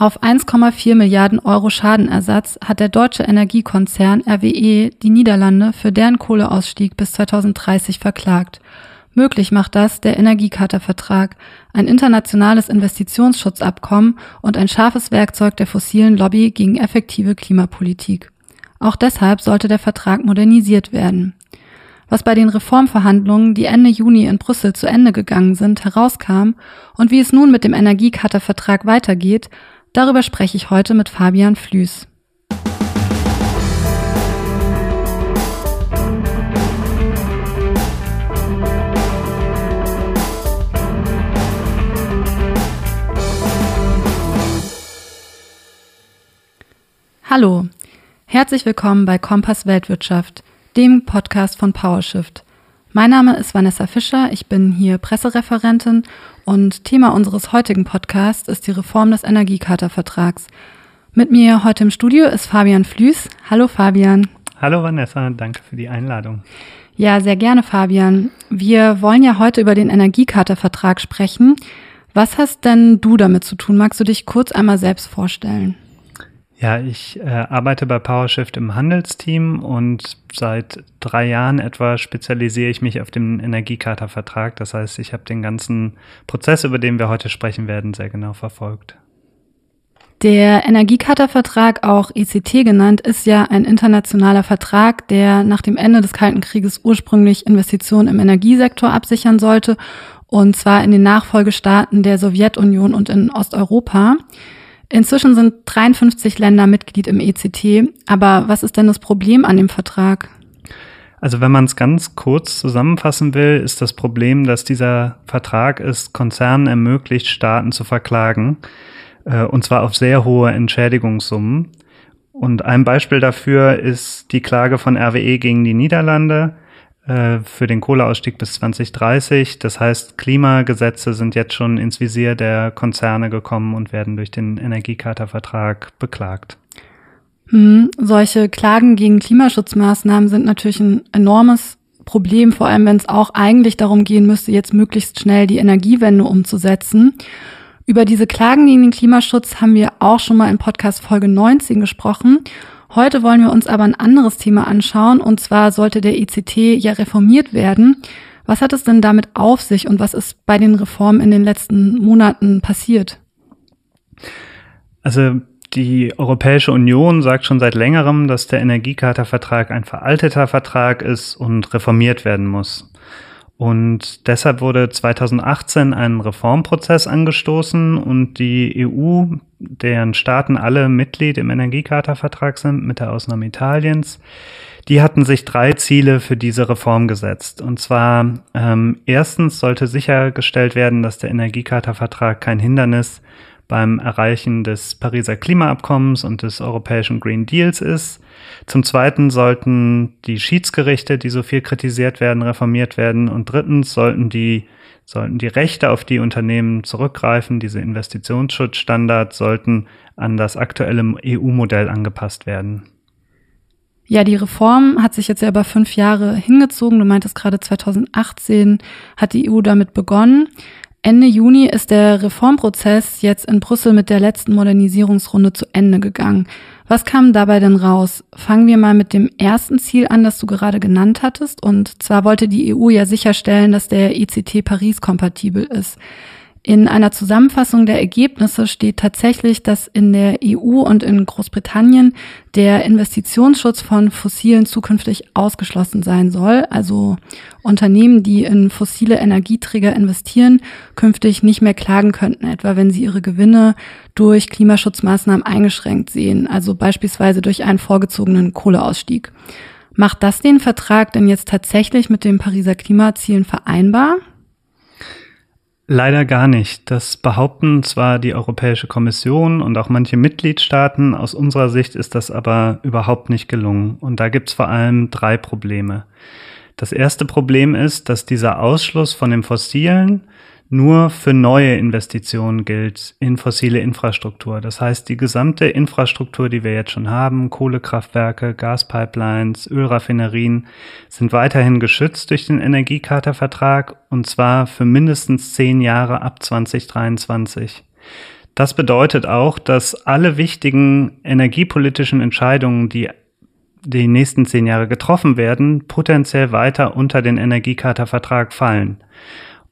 Auf 1,4 Milliarden Euro Schadenersatz hat der deutsche Energiekonzern RWE die Niederlande für deren Kohleausstieg bis 2030 verklagt. Möglich macht das der Energiecharta-Vertrag, ein internationales Investitionsschutzabkommen und ein scharfes Werkzeug der fossilen Lobby gegen effektive Klimapolitik. Auch deshalb sollte der Vertrag modernisiert werden. Was bei den Reformverhandlungen, die Ende Juni in Brüssel zu Ende gegangen sind, herauskam und wie es nun mit dem Energiecharta-Vertrag weitergeht, Darüber spreche ich heute mit Fabian Flüß. Hallo, herzlich willkommen bei Kompass Weltwirtschaft, dem Podcast von PowerShift. Mein Name ist Vanessa Fischer, ich bin hier Pressereferentin und Thema unseres heutigen Podcasts ist die Reform des Energiecharta-Vertrags. Mit mir heute im Studio ist Fabian Flüß. Hallo Fabian. Hallo Vanessa, danke für die Einladung. Ja, sehr gerne Fabian. Wir wollen ja heute über den Energiecharta-Vertrag sprechen. Was hast denn du damit zu tun? Magst du dich kurz einmal selbst vorstellen? Ja, ich äh, arbeite bei PowerShift im Handelsteam und seit drei Jahren etwa spezialisiere ich mich auf den Energiecharta-Vertrag. Das heißt, ich habe den ganzen Prozess, über den wir heute sprechen werden, sehr genau verfolgt. Der Energiecharta-Vertrag, auch ECT genannt, ist ja ein internationaler Vertrag, der nach dem Ende des Kalten Krieges ursprünglich Investitionen im Energiesektor absichern sollte, und zwar in den Nachfolgestaaten der Sowjetunion und in Osteuropa. Inzwischen sind 53 Länder Mitglied im ECT. Aber was ist denn das Problem an dem Vertrag? Also wenn man es ganz kurz zusammenfassen will, ist das Problem, dass dieser Vertrag es Konzernen ermöglicht, Staaten zu verklagen, äh, und zwar auf sehr hohe Entschädigungssummen. Und ein Beispiel dafür ist die Klage von RWE gegen die Niederlande. Äh, für den Kohleausstieg bis 2030. Das heißt, Klimagesetze sind jetzt schon ins Visier der Konzerne gekommen und werden durch den Energiecharta-Vertrag beklagt. Hm, solche Klagen gegen Klimaschutzmaßnahmen sind natürlich ein enormes Problem, vor allem wenn es auch eigentlich darum gehen müsste, jetzt möglichst schnell die Energiewende umzusetzen. Über diese Klagen gegen den Klimaschutz haben wir auch schon mal in Podcast Folge 19 gesprochen. Heute wollen wir uns aber ein anderes Thema anschauen, und zwar sollte der ECT ja reformiert werden. Was hat es denn damit auf sich und was ist bei den Reformen in den letzten Monaten passiert? Also die Europäische Union sagt schon seit längerem, dass der Energiecharta-Vertrag ein veralteter Vertrag ist und reformiert werden muss. Und deshalb wurde 2018 ein Reformprozess angestoßen und die EU, deren Staaten alle Mitglied im Energiecharta-Vertrag sind, mit der Ausnahme Italiens, die hatten sich drei Ziele für diese Reform gesetzt. Und zwar ähm, erstens sollte sichergestellt werden, dass der Energiecharta-Vertrag kein Hindernis beim Erreichen des Pariser Klimaabkommens und des europäischen Green Deals ist. Zum Zweiten sollten die Schiedsgerichte, die so viel kritisiert werden, reformiert werden. Und drittens sollten die, sollten die Rechte, auf die Unternehmen zurückgreifen, diese Investitionsschutzstandards, sollten an das aktuelle EU-Modell angepasst werden. Ja, die Reform hat sich jetzt ja über fünf Jahre hingezogen. Du meintest gerade 2018 hat die EU damit begonnen. Ende Juni ist der Reformprozess jetzt in Brüssel mit der letzten Modernisierungsrunde zu Ende gegangen. Was kam dabei denn raus? Fangen wir mal mit dem ersten Ziel an, das du gerade genannt hattest. Und zwar wollte die EU ja sicherstellen, dass der ECT Paris kompatibel ist. In einer Zusammenfassung der Ergebnisse steht tatsächlich, dass in der EU und in Großbritannien der Investitionsschutz von Fossilen zukünftig ausgeschlossen sein soll. Also Unternehmen, die in fossile Energieträger investieren, künftig nicht mehr klagen könnten, etwa wenn sie ihre Gewinne durch Klimaschutzmaßnahmen eingeschränkt sehen, also beispielsweise durch einen vorgezogenen Kohleausstieg. Macht das den Vertrag denn jetzt tatsächlich mit den Pariser Klimazielen vereinbar? Leider gar nicht. Das behaupten zwar die Europäische Kommission und auch manche Mitgliedstaaten, aus unserer Sicht ist das aber überhaupt nicht gelungen. Und da gibt es vor allem drei Probleme. Das erste Problem ist, dass dieser Ausschluss von den Fossilen nur für neue Investitionen gilt in fossile Infrastruktur. Das heißt, die gesamte Infrastruktur, die wir jetzt schon haben, Kohlekraftwerke, Gaspipelines, Ölraffinerien, sind weiterhin geschützt durch den Energiecharta-Vertrag und zwar für mindestens zehn Jahre ab 2023. Das bedeutet auch, dass alle wichtigen energiepolitischen Entscheidungen, die die nächsten zehn Jahre getroffen werden, potenziell weiter unter den Energiecharta-Vertrag fallen.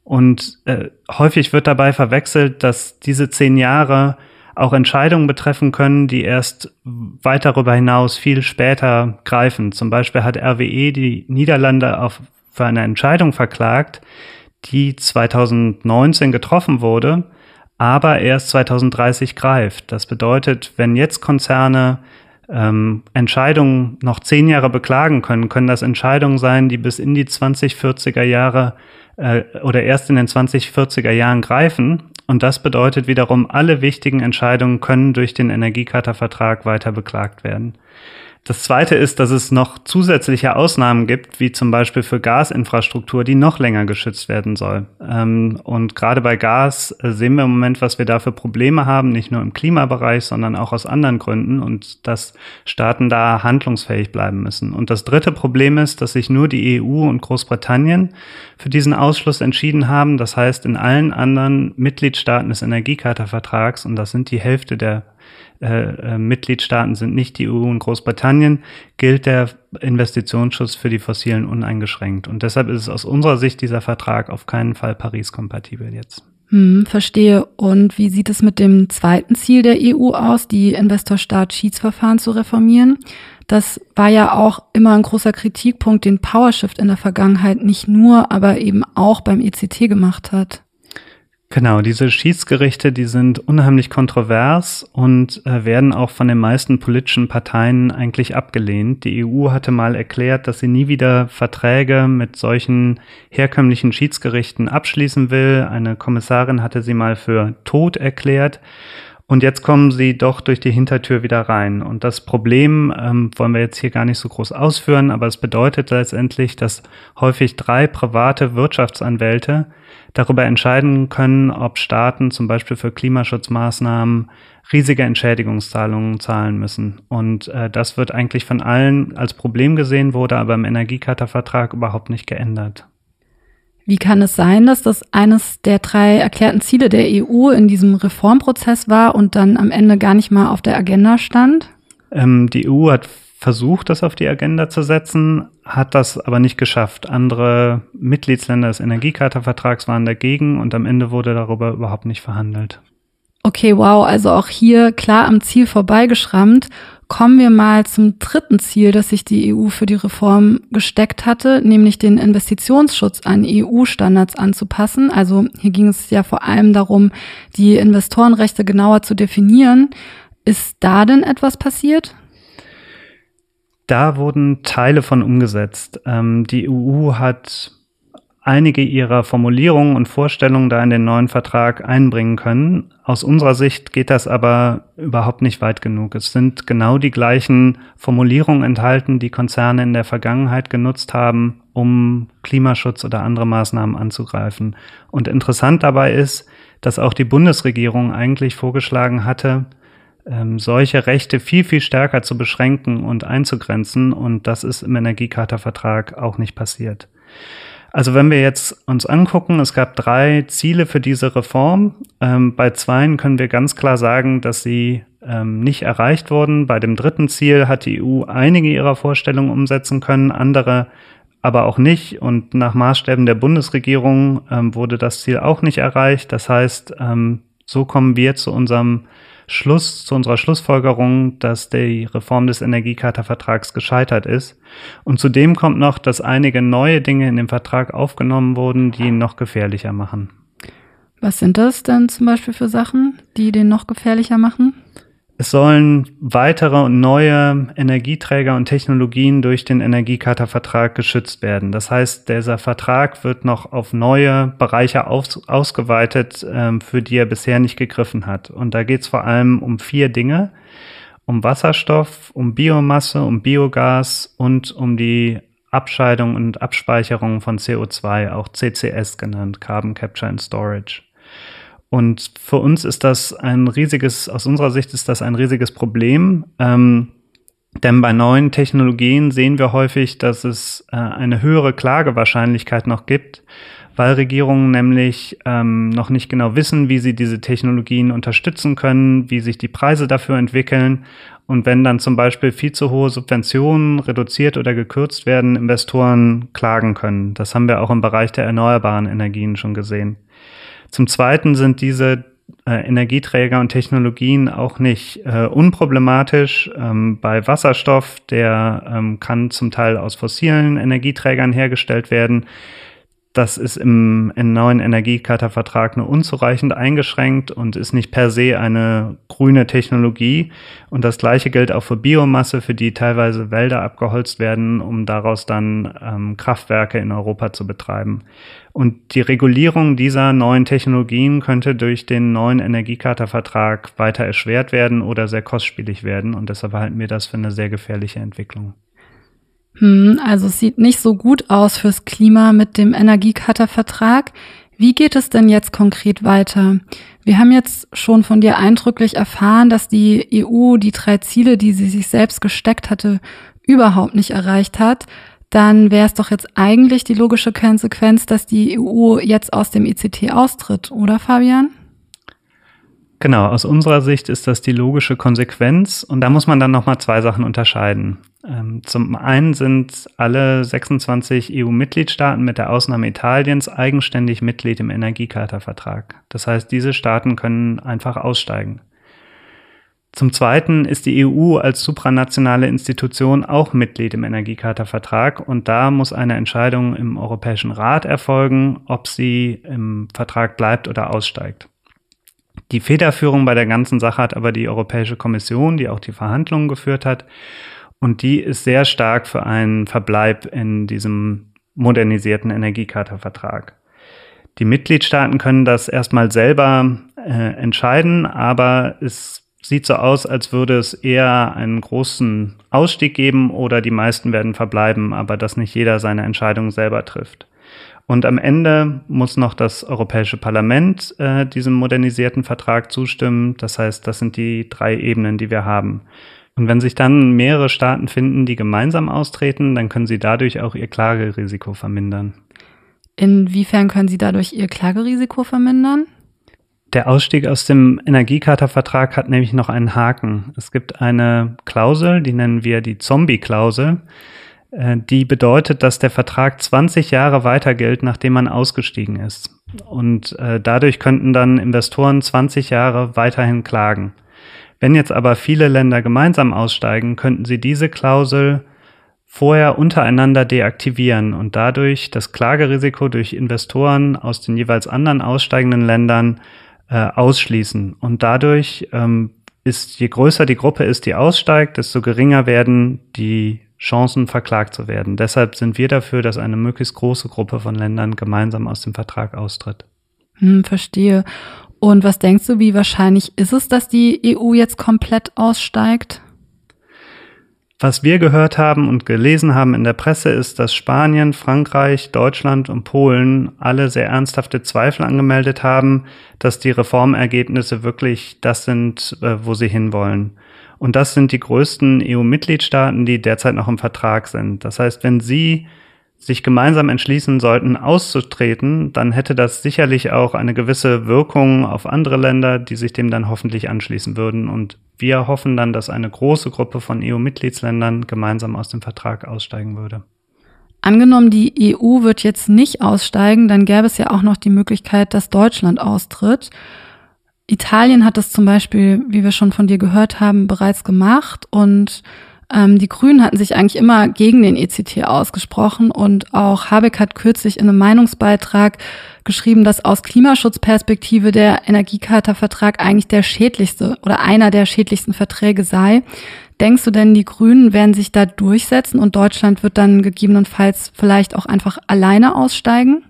Und äh, häufig wird dabei verwechselt, dass diese zehn Jahre auch Entscheidungen betreffen können, die erst weit darüber hinaus viel später greifen. Zum Beispiel hat RWE die Niederlande auf, für eine Entscheidung verklagt, die 2019 getroffen wurde, aber erst 2030 greift. Das bedeutet, wenn jetzt Konzerne ähm, Entscheidungen noch zehn Jahre beklagen können, können das Entscheidungen sein, die bis in die 2040er Jahre äh, oder erst in den 2040er Jahren greifen. Und das bedeutet wiederum, alle wichtigen Entscheidungen können durch den Energiecharta-Vertrag weiter beklagt werden. Das Zweite ist, dass es noch zusätzliche Ausnahmen gibt, wie zum Beispiel für Gasinfrastruktur, die noch länger geschützt werden soll. Ähm, und gerade bei Gas äh, sehen wir im Moment, was wir da für Probleme haben, nicht nur im Klimabereich, sondern auch aus anderen Gründen und dass Staaten da handlungsfähig bleiben müssen. Und das dritte Problem ist, dass sich nur die EU und Großbritannien für diesen Ausschluss entschieden haben. Das heißt, in allen anderen Mitgliedstaaten des Energiecharta-Vertrags, und das sind die Hälfte der äh, äh, Mitgliedstaaten sind nicht die EU und Großbritannien, gilt der Investitionsschutz für die Fossilen uneingeschränkt. Und deshalb ist es aus unserer Sicht dieser Vertrag auf keinen Fall Paris-kompatibel jetzt. Hm, verstehe. Und wie sieht es mit dem zweiten Ziel der EU aus, die Investor-Staat-Schiedsverfahren zu reformieren? Das war ja auch immer ein großer Kritikpunkt, den PowerShift in der Vergangenheit nicht nur, aber eben auch beim ECT gemacht hat. Genau, diese Schiedsgerichte, die sind unheimlich kontrovers und äh, werden auch von den meisten politischen Parteien eigentlich abgelehnt. Die EU hatte mal erklärt, dass sie nie wieder Verträge mit solchen herkömmlichen Schiedsgerichten abschließen will. Eine Kommissarin hatte sie mal für tot erklärt. Und jetzt kommen sie doch durch die Hintertür wieder rein. Und das Problem ähm, wollen wir jetzt hier gar nicht so groß ausführen, aber es bedeutet letztendlich, dass häufig drei private Wirtschaftsanwälte darüber entscheiden können, ob Staaten zum Beispiel für Klimaschutzmaßnahmen riesige Entschädigungszahlungen zahlen müssen. Und äh, das wird eigentlich von allen als Problem gesehen, wurde aber im Energiecharta-Vertrag überhaupt nicht geändert. Wie kann es sein, dass das eines der drei erklärten Ziele der EU in diesem Reformprozess war und dann am Ende gar nicht mal auf der Agenda stand? Ähm, die EU hat versucht, das auf die Agenda zu setzen, hat das aber nicht geschafft. Andere Mitgliedsländer des Energiecharta-Vertrags waren dagegen und am Ende wurde darüber überhaupt nicht verhandelt. Okay, wow, also auch hier klar am Ziel vorbeigeschrammt. Kommen wir mal zum dritten Ziel, das sich die EU für die Reform gesteckt hatte, nämlich den Investitionsschutz an EU-Standards anzupassen. Also hier ging es ja vor allem darum, die Investorenrechte genauer zu definieren. Ist da denn etwas passiert? Da wurden Teile von umgesetzt. Ähm, die EU hat einige ihrer Formulierungen und Vorstellungen da in den neuen Vertrag einbringen können. Aus unserer Sicht geht das aber überhaupt nicht weit genug. Es sind genau die gleichen Formulierungen enthalten, die Konzerne in der Vergangenheit genutzt haben, um Klimaschutz oder andere Maßnahmen anzugreifen. Und interessant dabei ist, dass auch die Bundesregierung eigentlich vorgeschlagen hatte, ähm, solche Rechte viel, viel stärker zu beschränken und einzugrenzen. Und das ist im Energiecharta-Vertrag auch nicht passiert. Also wenn wir jetzt uns angucken, es gab drei Ziele für diese Reform. Ähm, bei zweien können wir ganz klar sagen, dass sie ähm, nicht erreicht wurden. Bei dem dritten Ziel hat die EU einige ihrer Vorstellungen umsetzen können, andere aber auch nicht. Und nach Maßstäben der Bundesregierung ähm, wurde das Ziel auch nicht erreicht. Das heißt, ähm, so kommen wir zu unserem Schluss, zu unserer Schlussfolgerung, dass die Reform des Energiecharta-Vertrags gescheitert ist. Und zudem kommt noch, dass einige neue Dinge in den Vertrag aufgenommen wurden, die ihn noch gefährlicher machen. Was sind das denn zum Beispiel für Sachen, die den noch gefährlicher machen? Es sollen weitere und neue Energieträger und Technologien durch den Energiecharta-Vertrag geschützt werden. Das heißt, dieser Vertrag wird noch auf neue Bereiche aus, ausgeweitet, ähm, für die er bisher nicht gegriffen hat. Und da geht es vor allem um vier Dinge. Um Wasserstoff, um Biomasse, um Biogas und um die Abscheidung und Abspeicherung von CO2, auch CCS genannt, Carbon Capture and Storage. Und für uns ist das ein riesiges, aus unserer Sicht ist das ein riesiges Problem. Ähm, denn bei neuen Technologien sehen wir häufig, dass es äh, eine höhere Klagewahrscheinlichkeit noch gibt, weil Regierungen nämlich ähm, noch nicht genau wissen, wie sie diese Technologien unterstützen können, wie sich die Preise dafür entwickeln. Und wenn dann zum Beispiel viel zu hohe Subventionen reduziert oder gekürzt werden, Investoren klagen können. Das haben wir auch im Bereich der erneuerbaren Energien schon gesehen. Zum Zweiten sind diese äh, Energieträger und Technologien auch nicht äh, unproblematisch. Ähm, bei Wasserstoff, der ähm, kann zum Teil aus fossilen Energieträgern hergestellt werden. Das ist im, im neuen Energiecharta-Vertrag nur unzureichend eingeschränkt und ist nicht per se eine grüne Technologie. Und das Gleiche gilt auch für Biomasse, für die teilweise Wälder abgeholzt werden, um daraus dann ähm, Kraftwerke in Europa zu betreiben. Und die Regulierung dieser neuen Technologien könnte durch den neuen Energiecharta-Vertrag weiter erschwert werden oder sehr kostspielig werden. Und deshalb halten wir das für eine sehr gefährliche Entwicklung. Hm, also es sieht nicht so gut aus fürs Klima mit dem Energiecharta-Vertrag. Wie geht es denn jetzt konkret weiter? Wir haben jetzt schon von dir eindrücklich erfahren, dass die EU die drei Ziele, die sie sich selbst gesteckt hatte, überhaupt nicht erreicht hat. Dann wäre es doch jetzt eigentlich die logische Konsequenz, dass die EU jetzt aus dem ICT austritt, oder Fabian? Genau, aus unserer Sicht ist das die logische Konsequenz und da muss man dann nochmal zwei Sachen unterscheiden. Ähm, zum einen sind alle 26 EU-Mitgliedstaaten mit der Ausnahme Italiens eigenständig Mitglied im Energiecharta-Vertrag. Das heißt, diese Staaten können einfach aussteigen. Zum Zweiten ist die EU als supranationale Institution auch Mitglied im Energiecharta-Vertrag und da muss eine Entscheidung im Europäischen Rat erfolgen, ob sie im Vertrag bleibt oder aussteigt. Die Federführung bei der ganzen Sache hat aber die Europäische Kommission, die auch die Verhandlungen geführt hat. Und die ist sehr stark für einen Verbleib in diesem modernisierten Energiecharta-Vertrag. Die Mitgliedstaaten können das erstmal selber äh, entscheiden, aber es sieht so aus, als würde es eher einen großen Ausstieg geben oder die meisten werden verbleiben, aber dass nicht jeder seine Entscheidung selber trifft. Und am Ende muss noch das Europäische Parlament äh, diesem modernisierten Vertrag zustimmen. Das heißt, das sind die drei Ebenen, die wir haben. Und wenn sich dann mehrere Staaten finden, die gemeinsam austreten, dann können sie dadurch auch ihr Klagerisiko vermindern. Inwiefern können sie dadurch ihr Klagerisiko vermindern? Der Ausstieg aus dem Energiecharta-Vertrag hat nämlich noch einen Haken. Es gibt eine Klausel, die nennen wir die Zombie-Klausel. Äh, die bedeutet, dass der Vertrag 20 Jahre weiter gilt, nachdem man ausgestiegen ist. Und äh, dadurch könnten dann Investoren 20 Jahre weiterhin klagen. Wenn jetzt aber viele Länder gemeinsam aussteigen, könnten sie diese Klausel vorher untereinander deaktivieren und dadurch das Klagerisiko durch Investoren aus den jeweils anderen aussteigenden Ländern äh, ausschließen. Und dadurch ähm, ist, je größer die Gruppe ist, die aussteigt, desto geringer werden die Chancen, verklagt zu werden. Deshalb sind wir dafür, dass eine möglichst große Gruppe von Ländern gemeinsam aus dem Vertrag austritt. Hm, verstehe. Und was denkst du, wie wahrscheinlich ist es, dass die EU jetzt komplett aussteigt? Was wir gehört haben und gelesen haben in der Presse ist, dass Spanien, Frankreich, Deutschland und Polen alle sehr ernsthafte Zweifel angemeldet haben, dass die Reformergebnisse wirklich das sind, äh, wo sie hinwollen. Und das sind die größten EU-Mitgliedstaaten, die derzeit noch im Vertrag sind. Das heißt, wenn sie sich gemeinsam entschließen sollten, auszutreten, dann hätte das sicherlich auch eine gewisse Wirkung auf andere Länder, die sich dem dann hoffentlich anschließen würden. Und wir hoffen dann, dass eine große Gruppe von EU-Mitgliedsländern gemeinsam aus dem Vertrag aussteigen würde. Angenommen, die EU wird jetzt nicht aussteigen, dann gäbe es ja auch noch die Möglichkeit, dass Deutschland austritt. Italien hat das zum Beispiel, wie wir schon von dir gehört haben, bereits gemacht und ähm, die Grünen hatten sich eigentlich immer gegen den ECT ausgesprochen und auch Habeck hat kürzlich in einem Meinungsbeitrag geschrieben, dass aus Klimaschutzperspektive der Energiecharta-Vertrag eigentlich der schädlichste oder einer der schädlichsten Verträge sei. Denkst du denn, die Grünen werden sich da durchsetzen und Deutschland wird dann gegebenenfalls vielleicht auch einfach alleine aussteigen?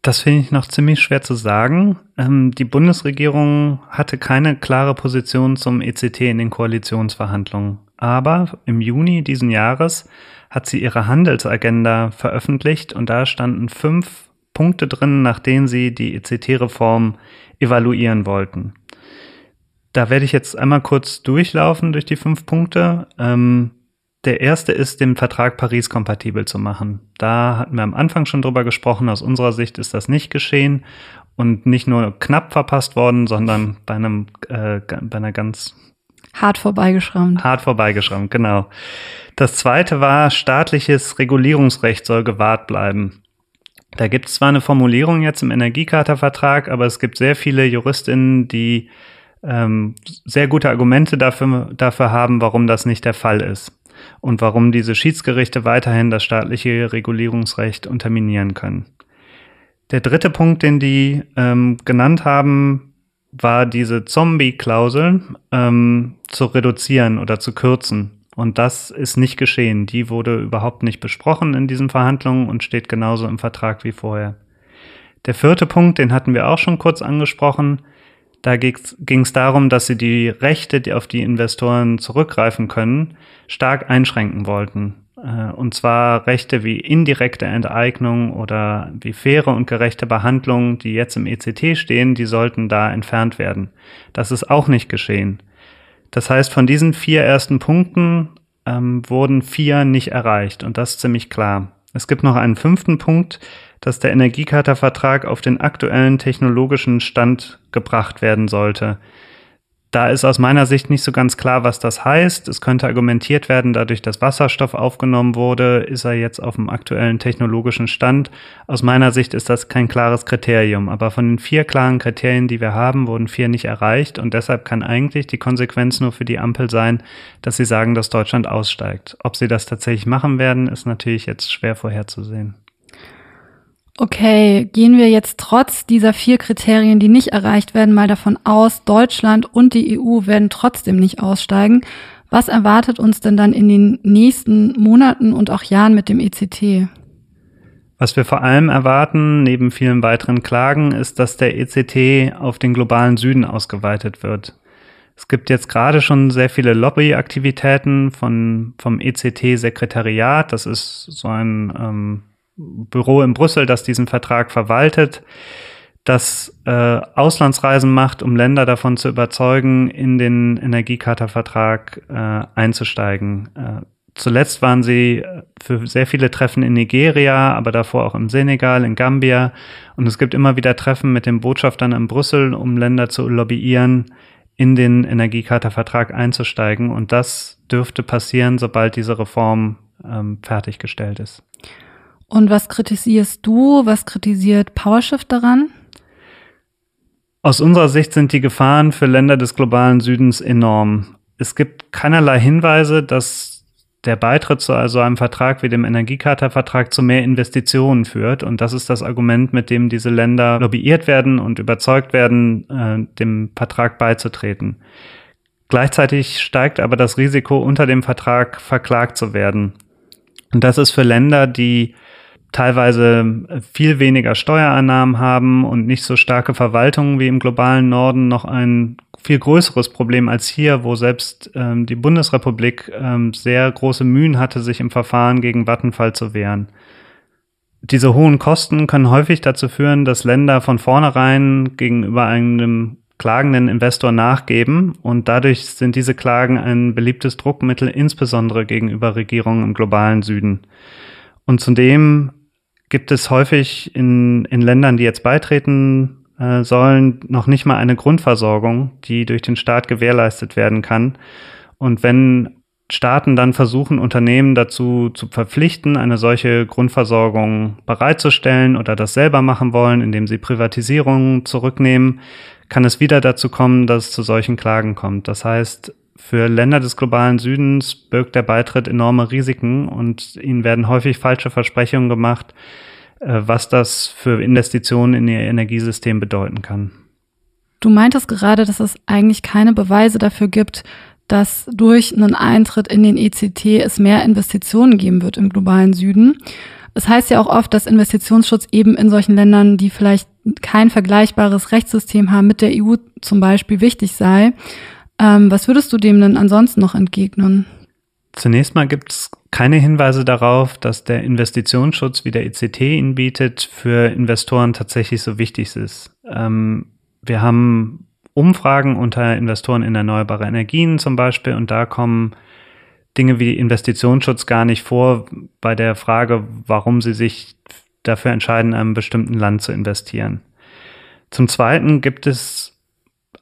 Das finde ich noch ziemlich schwer zu sagen. Ähm, die Bundesregierung hatte keine klare Position zum ECT in den Koalitionsverhandlungen. Aber im Juni diesen Jahres hat sie ihre Handelsagenda veröffentlicht und da standen fünf Punkte drin, nach denen sie die ECT-Reform evaluieren wollten. Da werde ich jetzt einmal kurz durchlaufen durch die fünf Punkte. Ähm, Der erste ist, den Vertrag Paris kompatibel zu machen. Da hatten wir am Anfang schon drüber gesprochen. Aus unserer Sicht ist das nicht geschehen und nicht nur knapp verpasst worden, sondern bei einem äh, bei einer ganz hart vorbeigeschrammt. Hart vorbeigeschrammt, genau. Das zweite war, staatliches Regulierungsrecht soll gewahrt bleiben. Da gibt es zwar eine Formulierung jetzt im Energiecharta-Vertrag, aber es gibt sehr viele Juristinnen, die ähm, sehr gute Argumente dafür, dafür haben, warum das nicht der Fall ist und warum diese Schiedsgerichte weiterhin das staatliche Regulierungsrecht unterminieren können. Der dritte Punkt, den die ähm, genannt haben, war diese Zombie-Klausel ähm, zu reduzieren oder zu kürzen. Und das ist nicht geschehen. Die wurde überhaupt nicht besprochen in diesen Verhandlungen und steht genauso im Vertrag wie vorher. Der vierte Punkt, den hatten wir auch schon kurz angesprochen. Da ging es darum, dass sie die Rechte, die auf die Investoren zurückgreifen können, stark einschränken wollten. Äh, und zwar Rechte wie indirekte Enteignung oder wie faire und gerechte Behandlung, die jetzt im ECT stehen, die sollten da entfernt werden. Das ist auch nicht geschehen. Das heißt, von diesen vier ersten Punkten ähm, wurden vier nicht erreicht und das ist ziemlich klar. Es gibt noch einen fünften Punkt, dass der Energiecharta-Vertrag auf den aktuellen technologischen Stand gebracht werden sollte. Da ist aus meiner Sicht nicht so ganz klar, was das heißt. Es könnte argumentiert werden, dadurch, dass Wasserstoff aufgenommen wurde, ist er jetzt auf dem aktuellen technologischen Stand. Aus meiner Sicht ist das kein klares Kriterium. Aber von den vier klaren Kriterien, die wir haben, wurden vier nicht erreicht. Und deshalb kann eigentlich die Konsequenz nur für die Ampel sein, dass sie sagen, dass Deutschland aussteigt. Ob sie das tatsächlich machen werden, ist natürlich jetzt schwer vorherzusehen. Okay, gehen wir jetzt trotz dieser vier Kriterien, die nicht erreicht werden, mal davon aus, Deutschland und die EU werden trotzdem nicht aussteigen. Was erwartet uns denn dann in den nächsten Monaten und auch Jahren mit dem ECT? Was wir vor allem erwarten, neben vielen weiteren Klagen, ist, dass der ECT auf den globalen Süden ausgeweitet wird. Es gibt jetzt gerade schon sehr viele Lobbyaktivitäten von, vom ECT-Sekretariat. Das ist so ein ähm, Büro in Brüssel, das diesen Vertrag verwaltet, das äh, Auslandsreisen macht, um Länder davon zu überzeugen, in den Energiecharta-Vertrag äh, einzusteigen. Äh, zuletzt waren sie für sehr viele Treffen in Nigeria, aber davor auch im Senegal, in Gambia. Und es gibt immer wieder Treffen mit den Botschaftern in Brüssel, um Länder zu lobbyieren, in den Energiecharta-Vertrag einzusteigen. Und das dürfte passieren, sobald diese Reform ähm, fertiggestellt ist. Und was kritisierst du? Was kritisiert PowerShift daran? Aus unserer Sicht sind die Gefahren für Länder des globalen Südens enorm. Es gibt keinerlei Hinweise, dass der Beitritt zu also einem Vertrag wie dem Energiecharta-Vertrag zu mehr Investitionen führt. Und das ist das Argument, mit dem diese Länder lobbyiert werden und überzeugt werden, äh, dem Vertrag beizutreten. Gleichzeitig steigt aber das Risiko, unter dem Vertrag verklagt zu werden. Und das ist für Länder, die teilweise viel weniger Steuereinnahmen haben und nicht so starke Verwaltungen wie im globalen Norden noch ein viel größeres Problem als hier, wo selbst ähm, die Bundesrepublik ähm, sehr große Mühen hatte, sich im Verfahren gegen Vattenfall zu wehren. Diese hohen Kosten können häufig dazu führen, dass Länder von vornherein gegenüber einem klagenden Investor nachgeben und dadurch sind diese Klagen ein beliebtes Druckmittel, insbesondere gegenüber Regierungen im globalen Süden. Und zudem gibt es häufig in, in Ländern, die jetzt beitreten äh, sollen, noch nicht mal eine Grundversorgung, die durch den Staat gewährleistet werden kann. Und wenn Staaten dann versuchen, Unternehmen dazu zu verpflichten, eine solche Grundversorgung bereitzustellen oder das selber machen wollen, indem sie Privatisierungen zurücknehmen, kann es wieder dazu kommen, dass es zu solchen Klagen kommt. Das heißt, für Länder des globalen Südens birgt der Beitritt enorme Risiken und ihnen werden häufig falsche Versprechungen gemacht, äh, was das für Investitionen in ihr Energiesystem bedeuten kann. Du meintest gerade, dass es eigentlich keine Beweise dafür gibt, dass durch einen Eintritt in den ECT es mehr Investitionen geben wird im globalen Süden. Es heißt ja auch oft, dass Investitionsschutz eben in solchen Ländern, die vielleicht kein vergleichbares Rechtssystem haben, mit der EU zum Beispiel wichtig sei. Ähm, was würdest du dem denn ansonsten noch entgegnen? Zunächst mal gibt es keine Hinweise darauf, dass der Investitionsschutz, wie der ECT ihn bietet, für Investoren tatsächlich so wichtig ist. Ähm, wir haben Umfragen unter Investoren in erneuerbare Energien zum Beispiel und da kommen Dinge wie Investitionsschutz gar nicht vor bei der Frage, warum sie sich dafür entscheiden, in einem bestimmten Land zu investieren. Zum Zweiten gibt es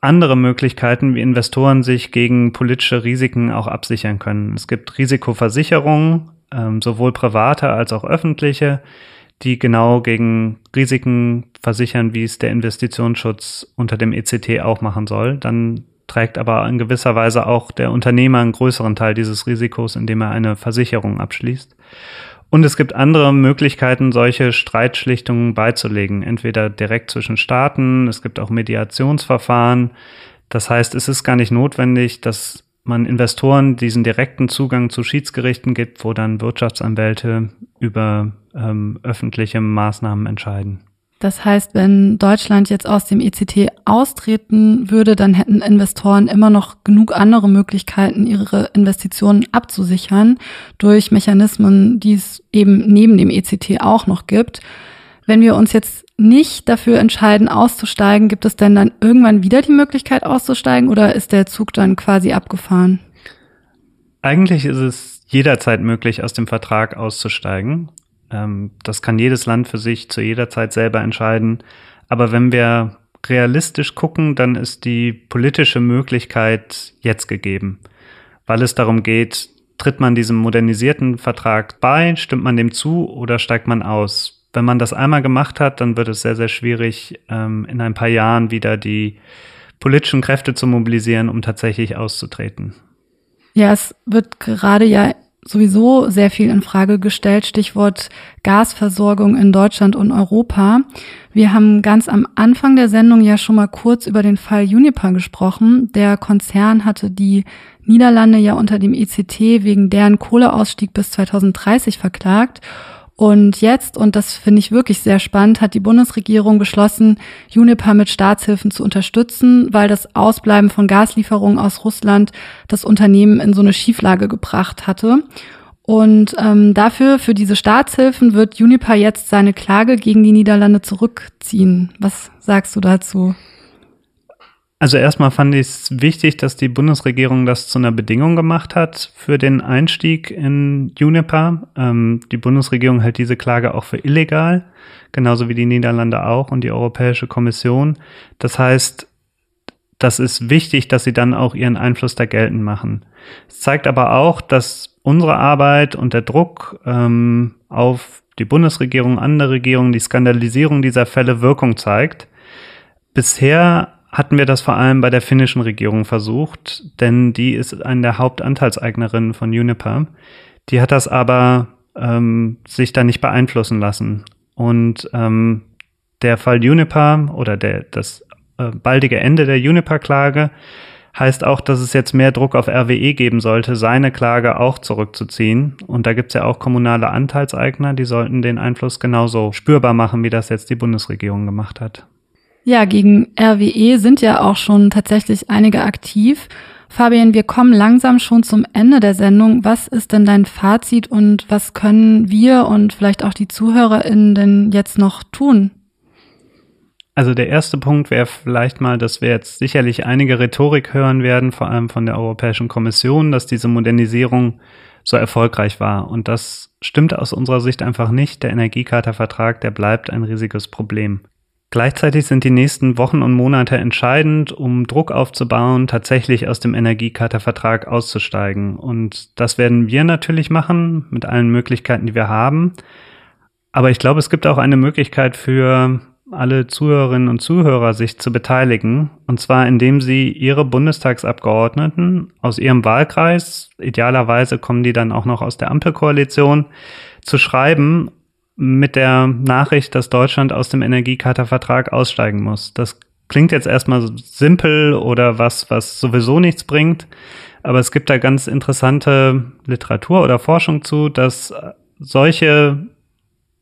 andere Möglichkeiten, wie Investoren sich gegen politische Risiken auch absichern können. Es gibt Risikoversicherungen, ähm, sowohl private als auch öffentliche, die genau gegen Risiken versichern, wie es der Investitionsschutz unter dem ECT auch machen soll. Dann trägt aber in gewisser Weise auch der Unternehmer einen größeren Teil dieses Risikos, indem er eine Versicherung abschließt. Und es gibt andere Möglichkeiten, solche Streitschlichtungen beizulegen, entweder direkt zwischen Staaten, es gibt auch Mediationsverfahren. Das heißt, es ist gar nicht notwendig, dass man Investoren diesen direkten Zugang zu Schiedsgerichten gibt, wo dann Wirtschaftsanwälte über ähm, öffentliche Maßnahmen entscheiden. Das heißt, wenn Deutschland jetzt aus dem ECT austreten würde, dann hätten Investoren immer noch genug andere Möglichkeiten, ihre Investitionen abzusichern durch Mechanismen, die es eben neben dem ECT auch noch gibt. Wenn wir uns jetzt nicht dafür entscheiden, auszusteigen, gibt es denn dann irgendwann wieder die Möglichkeit auszusteigen oder ist der Zug dann quasi abgefahren? Eigentlich ist es jederzeit möglich, aus dem Vertrag auszusteigen. Ähm, das kann jedes Land für sich zu jeder Zeit selber entscheiden. Aber wenn wir realistisch gucken, dann ist die politische Möglichkeit jetzt gegeben, weil es darum geht, tritt man diesem modernisierten Vertrag bei, stimmt man dem zu oder steigt man aus? Wenn man das einmal gemacht hat, dann wird es sehr, sehr schwierig, ähm, in ein paar Jahren wieder die politischen Kräfte zu mobilisieren, um tatsächlich auszutreten. Ja, es wird gerade ja sowieso sehr viel in Frage gestellt. Stichwort Gasversorgung in Deutschland und Europa. Wir haben ganz am Anfang der Sendung ja schon mal kurz über den Fall Uniper gesprochen. Der Konzern hatte die Niederlande ja unter dem ECT wegen deren Kohleausstieg bis 2030 verklagt. Und jetzt, und das finde ich wirklich sehr spannend, hat die Bundesregierung beschlossen, Uniper mit Staatshilfen zu unterstützen, weil das Ausbleiben von Gaslieferungen aus Russland das Unternehmen in so eine Schieflage gebracht hatte. Und ähm, dafür, für diese Staatshilfen, wird Uniper jetzt seine Klage gegen die Niederlande zurückziehen. Was sagst du dazu? Also erstmal fand ich es wichtig, dass die Bundesregierung das zu einer Bedingung gemacht hat für den Einstieg in Juniper. Ähm, die Bundesregierung hält diese Klage auch für illegal, genauso wie die Niederlande auch und die Europäische Kommission. Das heißt, das ist wichtig, dass sie dann auch ihren Einfluss da geltend machen. Es zeigt aber auch, dass unsere Arbeit und der Druck ähm, auf die Bundesregierung, andere Regierungen, die Skandalisierung dieser Fälle Wirkung zeigt. Bisher hatten wir das vor allem bei der finnischen Regierung versucht, denn die ist eine der Hauptanteilseignerinnen von Uniper. Die hat das aber ähm, sich da nicht beeinflussen lassen. Und ähm, der Fall Uniper oder der, das äh, baldige Ende der Uniper-Klage heißt auch, dass es jetzt mehr Druck auf RWE geben sollte, seine Klage auch zurückzuziehen. Und da gibt es ja auch kommunale Anteilseigner, die sollten den Einfluss genauso spürbar machen, wie das jetzt die Bundesregierung gemacht hat. Ja, gegen RWE sind ja auch schon tatsächlich einige aktiv. Fabian, wir kommen langsam schon zum Ende der Sendung. Was ist denn dein Fazit und was können wir und vielleicht auch die ZuhörerInnen denn jetzt noch tun? Also der erste Punkt wäre vielleicht mal, dass wir jetzt sicherlich einige Rhetorik hören werden, vor allem von der Europäischen Kommission, dass diese Modernisierung so erfolgreich war. Und das stimmt aus unserer Sicht einfach nicht. Der Energiecharta-Vertrag, der bleibt ein riesiges Problem. Gleichzeitig sind die nächsten Wochen und Monate entscheidend, um Druck aufzubauen, tatsächlich aus dem Energiecharta-Vertrag auszusteigen. Und das werden wir natürlich machen mit allen Möglichkeiten, die wir haben. Aber ich glaube, es gibt auch eine Möglichkeit für alle Zuhörerinnen und Zuhörer, sich zu beteiligen. Und zwar, indem sie ihre Bundestagsabgeordneten aus ihrem Wahlkreis, idealerweise kommen die dann auch noch aus der Ampelkoalition, zu schreiben mit der Nachricht, dass Deutschland aus dem Energiecharta-Vertrag aussteigen muss. Das klingt jetzt erstmal simpel oder was, was sowieso nichts bringt. Aber es gibt da ganz interessante Literatur oder Forschung zu, dass solche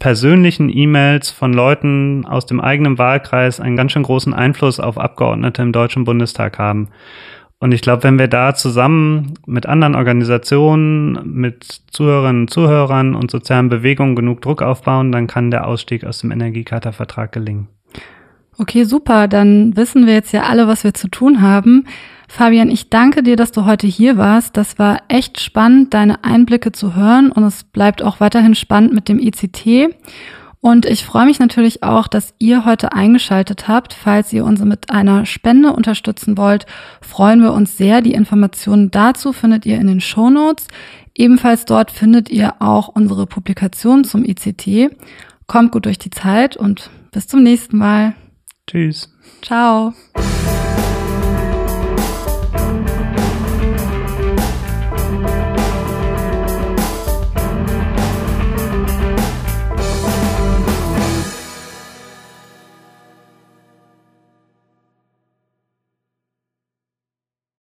persönlichen E-Mails von Leuten aus dem eigenen Wahlkreis einen ganz schön großen Einfluss auf Abgeordnete im Deutschen Bundestag haben. Und ich glaube, wenn wir da zusammen mit anderen Organisationen, mit Zuhörerinnen und Zuhörern und sozialen Bewegungen genug Druck aufbauen, dann kann der Ausstieg aus dem Energiecharta-Vertrag gelingen. Okay, super. Dann wissen wir jetzt ja alle, was wir zu tun haben. Fabian, ich danke dir, dass du heute hier warst. Das war echt spannend, deine Einblicke zu hören und es bleibt auch weiterhin spannend mit dem ICT. Und ich freue mich natürlich auch, dass ihr heute eingeschaltet habt. Falls ihr uns mit einer Spende unterstützen wollt, freuen wir uns sehr. Die Informationen dazu findet ihr in den Show Notes. Ebenfalls dort findet ihr auch unsere Publikation zum ICT. Kommt gut durch die Zeit und bis zum nächsten Mal. Tschüss. Ciao.